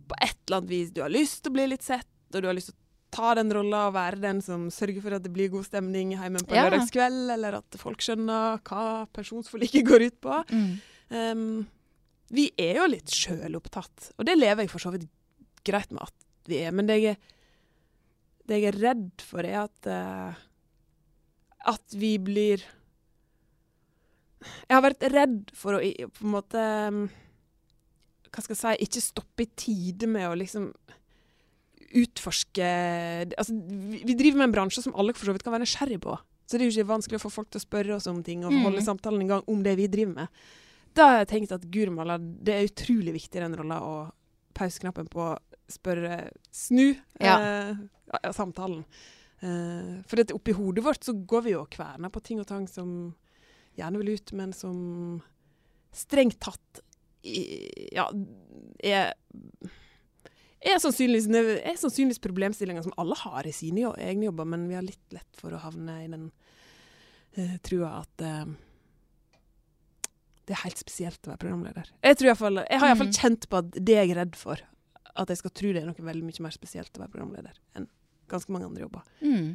På et eller annet vis Du har lyst til å bli litt sett, og du har lyst til å ta den rolla og være den som sørger for at det blir god stemning hjemme på
Ja.
lørdagskveld, eller at folk skjønner hva pensjonsforliket går ut på. Um, vi er jo litt sjølopptatt, og det lever jeg for så vidt greit med at vi er. Men jeg er Det jeg er redd for, er at uh, at vi blir Jeg har vært redd for å på en måte Hva skal jeg si Ikke stoppe i tide med å liksom utforske Altså, vi, vi driver med en bransje som alle for så vidt kan være nysgjerrig på. Så det er jo ikke vanskelig å få folk til å spørre oss om ting og holde mm. samtalen i gang om det vi driver med. Da har jeg tenkt at gurmala, det er utrolig viktig den rolla å pauseknappen på spørre snu ja. eh, samtalen. Eh, for dette, oppi hodet vårt så går vi jo og kverner på ting og tang som gjerne vil ut, men som strengt tatt i, ja, er, er sannsynligvis, er sannsynligvis problemstillinger som alle har i sine egne jobber, men vi har litt lett for å havne i den eh, trua at eh, det er helt spesielt å være programleder. Jeg, tror i fall, jeg har iallfall mm. kjent på at det er jeg redd for. At jeg skal tro det er noe veldig mye mer spesielt å være programleder enn ganske mange andre jobber. Mm.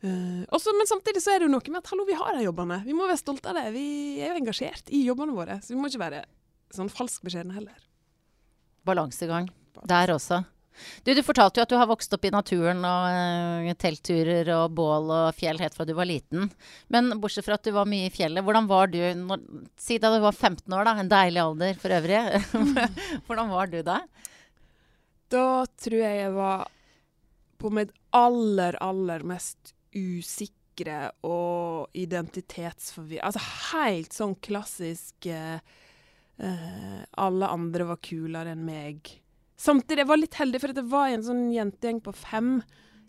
Uh, også, men samtidig så er det jo noe med at hallo, vi har de jobbene. Vi må være stolte av det. Vi er jo engasjert i jobbene våre, så vi må ikke være sånn falsk beskjedne heller.
Balansegang der også. Du, du fortalte jo at du har vokst opp i naturen og uh, teltturer og bål og fjell helt fra du var liten. Men bortsett fra at du var mye i fjellet, hvordan var du når, Si da du var 15 år, da. En deilig alder for øvrig. hvordan var du da?
Da tror jeg jeg var på mitt aller, aller mest usikre og identitetsforvirra Altså helt sånn klassisk eh, Alle andre var kulere enn meg. Samtidig jeg var litt heldig, for det var en sånn jentegjeng på fem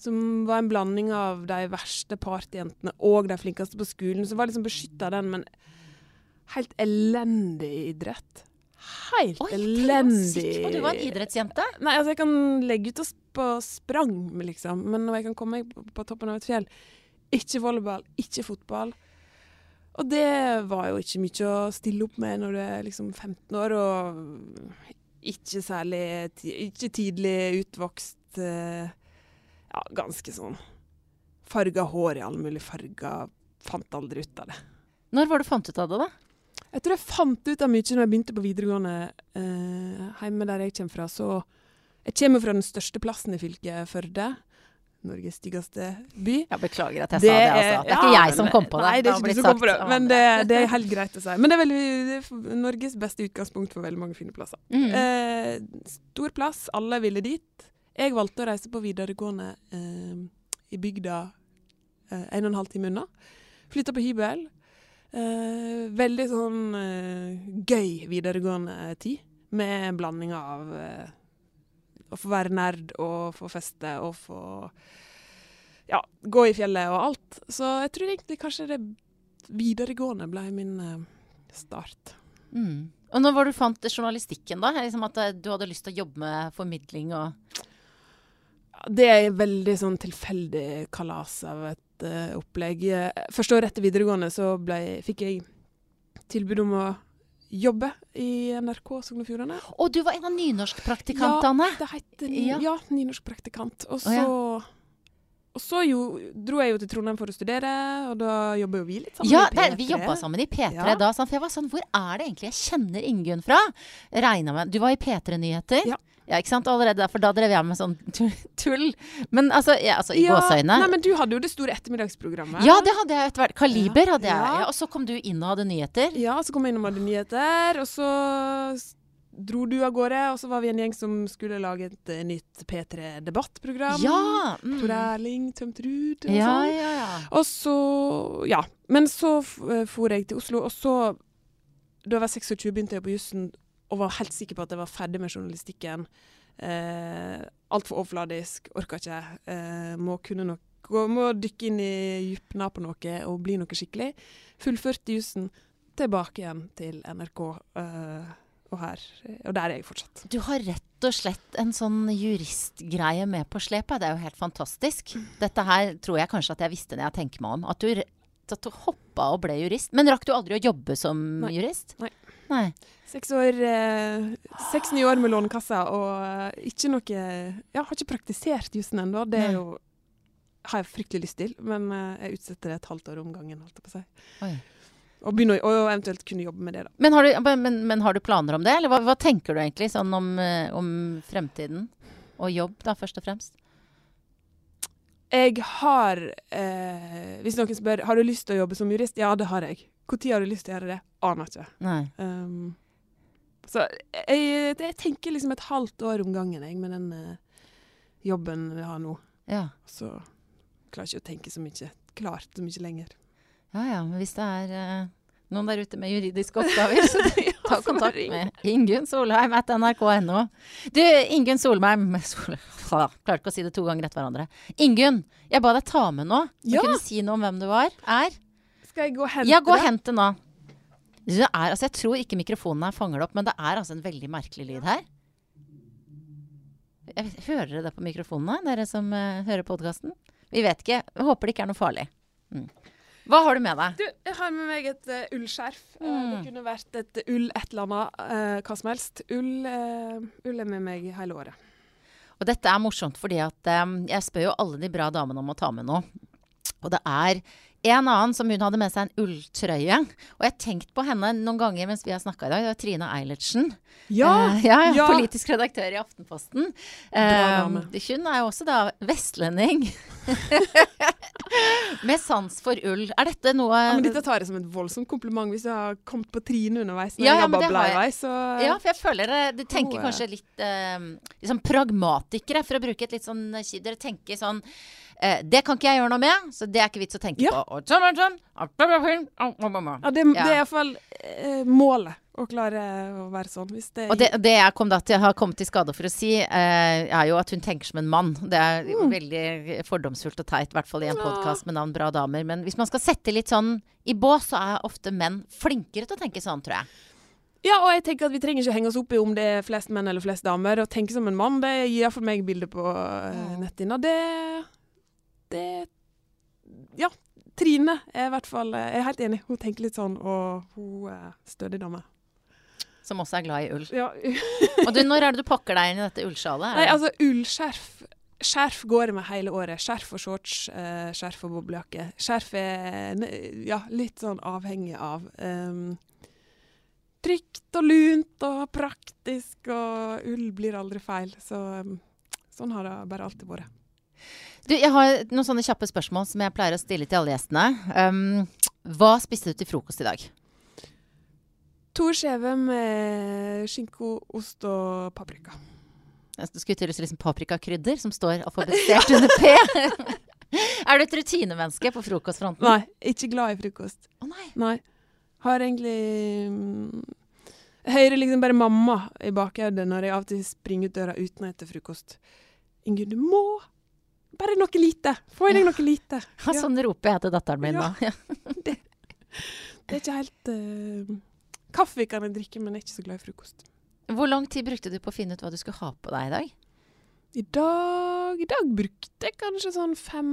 som var en blanding av de verste partyjentene og de flinkeste på skolen. Så var liksom beskytta den, men helt elendig idrett helt Oi, elendig.
Og du var en idrettsjente?
Nei, altså jeg kan legge ut på sprang, liksom. Men når jeg kan komme meg på, på toppen av et fjell Ikke volleyball, ikke fotball. Og det var jo ikke mye å stille opp med når du er liksom 15 år og ikke særlig Ikke tidlig utvokst. Eh, ja, ganske sånn farga hår i alle mulige farger. Fant aldri ut av det.
Når var det du fant ut av det, da?
Jeg tror jeg fant ut av mye når jeg begynte på videregående eh, hjemme der jeg kommer fra. Så jeg kommer fra den største plassen i fylket, Førde. Norges styggeste by.
Ja, beklager at jeg det sa det, altså. Det er ikke jeg som kom på det.
Nei, det er ikke du som kom på det, men det, det, er helt greit å si. Men det er, veldig, det er Norges beste utgangspunkt for veldig mange fine plasser. Mm. Eh, stor plass, alle ville dit. Jeg valgte å reise på videregående eh, i bygda eh, en og en halv time unna. Flytta på hybel. Eh, veldig sånn eh, gøy videregående tid, med en blanding av eh, å få være nerd og få feste og få ja, gå i fjellet og alt. Så jeg tror egentlig kanskje det videregående ble min start.
Mm. Og når var du fant journalistikken, da? Liksom at du hadde lyst til å jobbe med formidling og
Det er veldig sånn tilfeldig kalas av et opplegg. Første året etter videregående så ble, fikk jeg tilbud om å jobbe i NRK Sogn og Fjordane.
Og du var en av nynorskpraktikantene?
Ja, det heter ja. ja nynorskpraktikant. Og så, oh, ja. og så jo, dro jeg jo til Trondheim for å studere, og da jobber jo vi litt sammen
ja, i P3. Ja, vi jobba sammen i P3 ja. da. For jeg var sånn Hvor er det egentlig jeg kjenner Ingunn fra? Regna med Du var i P3 Nyheter. Ja. Ja, ikke sant? Allerede der, for da drev jeg med sånn tull. Men altså, ja, altså i ja, gåseøyne.
Nei, men du hadde jo det store ettermiddagsprogrammet.
Ja, det hadde jeg etter hvert. Kaliber hadde jeg. Ja. og så kom du inn og hadde nyheter.
Ja, så kom jeg inn og hadde nyheter. Og så dro du av gårde, og så var vi en gjeng som skulle lage et uh, nytt P3-debattprogram.
Ja!
Mm. Tor Erling Tømtrud
og ja, sånn. Ja, ja.
Og så Ja. Men så uh, for jeg til Oslo, og så Da jeg var 26, begynte jeg på jussen og var helt sikker på at jeg var ferdig med journalistikken. Eh, Altfor overfladisk, orka ikke. Eh, må kunne noe. Må dykke inn i dypna på noe og bli noe skikkelig. Fullført jussen, tilbake igjen til NRK. Eh, og her, og der er jeg fortsatt.
Du har rett og slett en sånn juristgreie med på slepet. Det er jo helt fantastisk. Dette her tror jeg kanskje at jeg visste når jeg tenker meg om. At du, at du hoppa og ble jurist. Men rakk du aldri å jobbe som
Nei.
jurist?
Nei.
Nei.
Seks år, eh, seks nye år med Lånekassa, og eh, ikke noe Ja, har ikke praktisert jussen ennå. Det jo har jeg fryktelig lyst til, men eh, jeg utsetter det et halvt år om gangen. holdt jeg på å si. Og, begynne, og eventuelt kunne jobbe med det, da.
Men har du, men, men har du planer om det, eller hva, hva tenker du egentlig sånn om, om, fremtiden? Og jobb, da, først og fremst?
Jeg har eh, Hvis noen spør har du lyst til å jobbe som jurist, ja, det har jeg. Når har du lyst til å gjøre det? Aner ikke. Um, så jeg, jeg, tenker liksom et halvt år om gangen, jeg, med den uh, jobben vi har nå.
Ja.
Så klarer ikke å tenke så mye klart så mye lenger.
Ja ja, men hvis det er uh, noen der ute med juridiske oppgaver, så ta kontakt med Ingunn Solheim at nrk.no. Du, Ingunn Solheim Sol, Klarte ikke å si det to ganger etter hverandre. Ingunn, jeg ba deg ta med noe. Du
Ja.
kunne si noe om hvem du var. Er.
Skal jeg gå og hente det?
Ja, gå og
hente
hent det nå. Det er, altså, jeg tror ikke mikrofonen her fanger det opp, men det er altså en veldig merkelig lyd her. Jeg vet, hører dere det på mikrofonene, dere som uh, hører podkasten? Vi vet ikke. Jeg håper det ikke er noe farlig. Mm. Hva har du med deg?
Du, jeg har med meg et uh, ullskjerf.
Mm.
Uh, det kunne vært et ull et eller annet, eh, hva som helst. Ull, eh, ull er med meg hele året.
Og dette er morsomt fordi at eh, jeg spør jo alle de bra damene om å ta med noe. Og det er en annen som hun hadde med seg en ulltrøye. Og jeg har tenkt på henne noen ganger mens vi har snakka i dag. Det var Trine Eilertsen.
Ja!
Eh, ja, ja. Politisk redaktør i Aftenposten. Eh, hun er jo også da vestlending. Med sans for ull. Er dette noe
Ja, men dette tar jeg som et voldsomt kompliment hvis du har kommet på Trine underveis. Når
Ja, ja, men det har jeg.
så
Ja, for jeg føler dere de tenker
oh,
kanskje litt eh, liksom pragmatikere, for å bruke et litt sånn Dere tenker sånn eh, Det kan ikke jeg gjøre noe med, så det er ikke vits å tenke
Ja.
på. Sånn sånn, sånn,
ja, det, det er iallfall eh, målet. Å klare å være sånn. Hvis det,
Og det, det jeg kom da til, har kommet til skade for å si, eh, er jo at hun tenker som en mann. Det er jo veldig fordomsfullt og teit, i hvert fall i en
Ja.
podkast med navn Bra damer. Men hvis man skal sette litt sånn i bås, så er ofte menn flinkere til å tenke sånn, tror jeg.
Ja, og jeg tenker at vi trenger ikke henge oss opp i om det er flest menn eller flest damer. Å tenke som en mann, det gir iallfall meg bilde på uh, netthinna. Det Det Ja. Trine er i hvert fall eh, Jeg er helt enig. Hun tenker litt sånn, og hun er stødig dame.
Som også er glad i ull.
Ja.
Og du, når er det du pakker deg inn i dette ullsjalet?
Nei, altså ullskjerf Skjerf går med hele året. Skjerf og shorts, eh, skjerf og boblejakke. Skjerf er ja, litt sånn avhengig av um, Trygt og lunt og praktisk, og ull blir aldri feil. Så um, sånn har det bare alltid vært.
Du, jeg har noen sånne kjappe spørsmål som jeg pleier å stille til alle gjestene. Um, hva spiste du til frokost i dag?
To skjever med skinko, ost og paprika.
Du skulle til å si liksom paprikakrydder, som står alfabetisert under P. er du et rutinemenneske på frokostfronten?
Nei, ikke glad i frokost.
Å nei.
Nei. Har egentlig um, hører liksom bare mamma i bakhodet når jeg av og til springer ut døra uten å spise frokost. Ingunn, du må Bare noe lite. Få i deg noe lite.
Ja, sånn roper jeg til datteren min nå. Ja.
Det er ikke helt uh, Kaffe kan jeg drikke, men jeg er ikke så glad i frokost.
Hvor lang tid brukte du på å finne ut hva du skulle ha på deg i dag?
I dag I dag brukte jeg kanskje sånn fem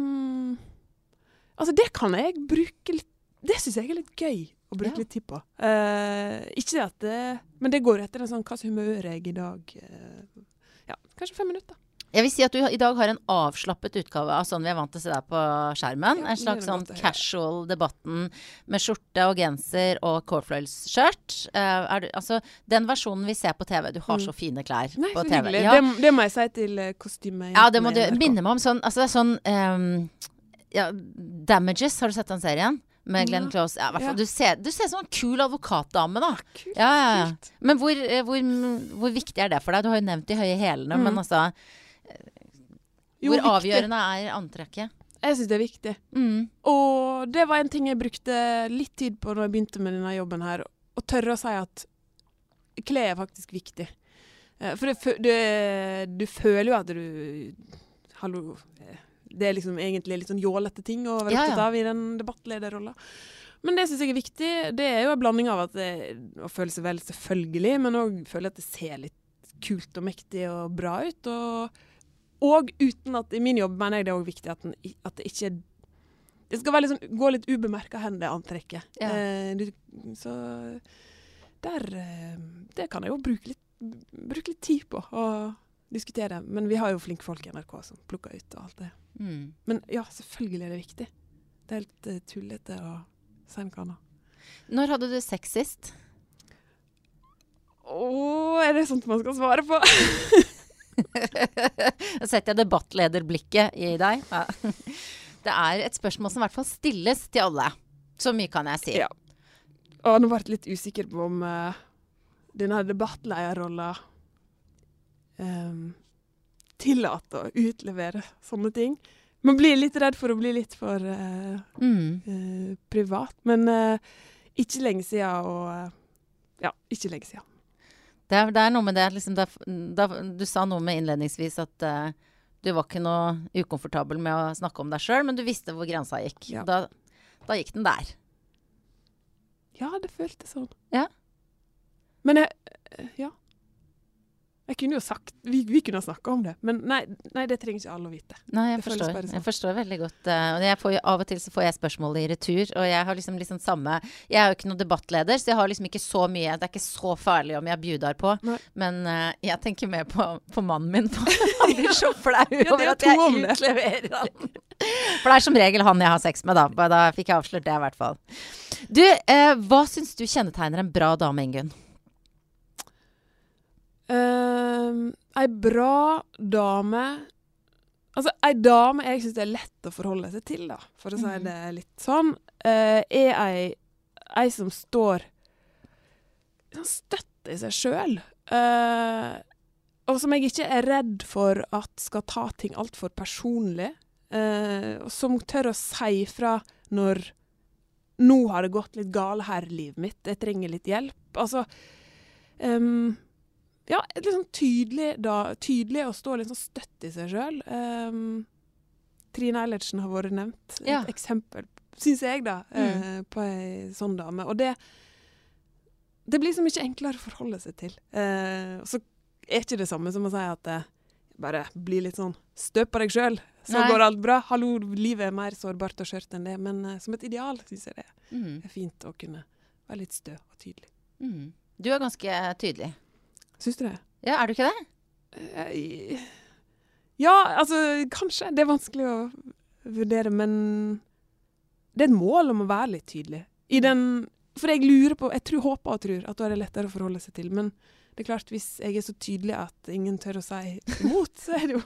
Altså, det kan jeg bruke litt Det syns jeg er litt gøy å bruke
Ja.
litt tid på. Uh, ikke at det Men det går etter en sånn hvilket humør er jeg i dag. uh, ja, kanskje fem minutter.
Jeg vil si at du i dag har en avslappet utgave av sånn vi er vant til å se deg på skjermen.
Ja,
En slags sånn casual debatten med skjorte og genser og cornflakes-skjørt. Eh, er altså, den versjonen vi ser på TV Du har
Mm.
så fine klær
Nei,
på TV. Ja,
Det, det må jeg si til uh, kostymet.
ja, det må du minne meg om. Sånn, altså, det er sånn um, ja, Damages, har du sett den serien? Med Glenn
Ja.
Close. Ja,
Ja.
du, ser, ut som en sånn kul advokatdame, da.
Kult.
Ja. Men hvor, eh, hvor, hvor viktig er det for deg? Du har jo nevnt de høye hælene,
Mm.
men altså
Jo,
Hvor
viktig.
avgjørende er antrekket?
Jeg syns det er viktig.
Mm.
Og det var en ting jeg brukte litt tid på når jeg begynte med denne jobben her. Å tørre å si at klær er faktisk viktig. Eh, For det, det, du føler jo at du Hallo. eh, Det er liksom egentlig litt sånn jålete ting å være
Ja,
opptatt av i den debattlederrolla. Men det syns jeg er viktig. Det er jo en blanding av at det, å føle seg vel selvfølgelig, men òg føle at det ser litt kult og mektig og bra ut. Og, og uten at I min jobb mener jeg det er også viktig at, den, at det ikke Det skal sånn, gå litt ubemerka hen, det antrekket.
Ja.
Eh, du, så der eh, Det kan jeg jo bruke litt, bruke litt tid på å diskutere. Men vi har jo flinke folk i NRK som plukker ut og alt det.
Mm.
Men ja, selvfølgelig er det viktig. Det er helt uh, tullete å si noe annet.
Når hadde du sex sist?
Å, er det sånt man skal svare på?
Da setter jeg debattlederblikket i deg. Ja. Det er et spørsmål som i hvert fall stilles til alle. Så mye kan jeg si.
Ja. Og nå ble jeg litt usikker på om uh, denne debattlederrolla um, tillater å utlevere sånne ting. Man blir litt redd for å bli litt for uh, mm. uh, privat. Men ikke lenge siden og Ja, ikke lenge siden.
Det er, det er noe med det liksom, da, Du sa noe med innledningsvis at uh, du var ikke noe ukomfortabel med å snakke om deg sjøl, men du visste hvor grensa gikk. Ja. Da, da, gikk den der.
Ja, det føltes sånn.
Ja.
Men jeg Ja. Jeg kunne jo sagt Vi, vi kunne ha snakka om det, men nei, nei, det trenger ikke alle å vite.
Nei, jeg, forstår, sånn. jeg forstår veldig godt. Uh, får, av og til så får jeg spørsmålet i retur, og jeg har liksom, liksom samme Jeg er jo ikke noen debattleder, så jeg har liksom ikke så mye Det er ikke så farlig om jeg bjudar på, nei. men uh, jeg tenker mer på, på mannen min. han blir så flau ja, over at jeg utleverer han. For det er som regel han jeg har sex med, da. Da fikk jeg avslørt det, i hvert fall. Du, uh, hva syns du kjennetegner en bra dame, Ingunn?
Uh, ei bra dame Altså, ei dame jeg syns det er lett å forholde seg til, da, for å si mhm. det litt sånn, uh, er ei, ei, som står sånn støtt i seg sjøl. Uh, eh, og som jeg ikke er redd for at skal ta ting altfor personlig. Uh, som tør å si fra når 'Nå har det gått litt galt her i livet mitt. Jeg trenger litt hjelp.' Altså um, ja, sånn tydelig, da, tydelig å stå litt sånn støtt i seg sjøl. Um, ehm, Trine Eilertsen har vært nevnt. Ja. Et eksempel, syns jeg, da, mm. uh, på ei sånn dame. Og det Det blir så mye enklere å forholde seg til. Uh, så er ikke det samme som å si at uh, bare bli litt sånn støp på deg sjøl, så Nei. går alt bra. Hallo, livet er mer sårbart og skjørt enn det. Men uh, som et ideal syns jeg det mm. er fint å kunne være litt stø og tydelig.
Mm. Du er ganske tydelig.
Syns du det?
Ja, er du ikke det?
Uh, ja, altså kanskje. Det er vanskelig å vurdere, men det er et mål om å være litt tydelig. I den For jeg lurer på Jeg tror, håper og tror at da er det lettere å forholde seg til. Men det er klart, hvis jeg er så tydelig at ingen tør å si imot, så er det jo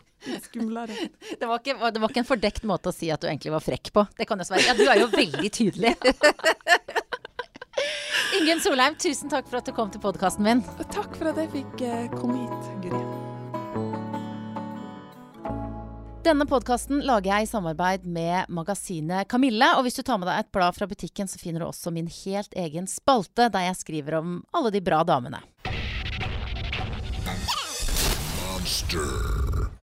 skumlere.
Det var, ikke, det var ikke en fordekt måte å si at du egentlig var frekk på. Det kan jo være. Ja, du er jo veldig tydelig. Ingunn Solheim, tusen takk for at du kom til podkasten min.
Takk for at jeg fikk uh, komme hit, Guri.
Denne podkasten lager jeg i samarbeid med magasinet Kamille. Og hvis du tar med deg et blad fra butikken, så finner du også min helt egen spalte, der jeg skriver om alle de bra damene. Monster.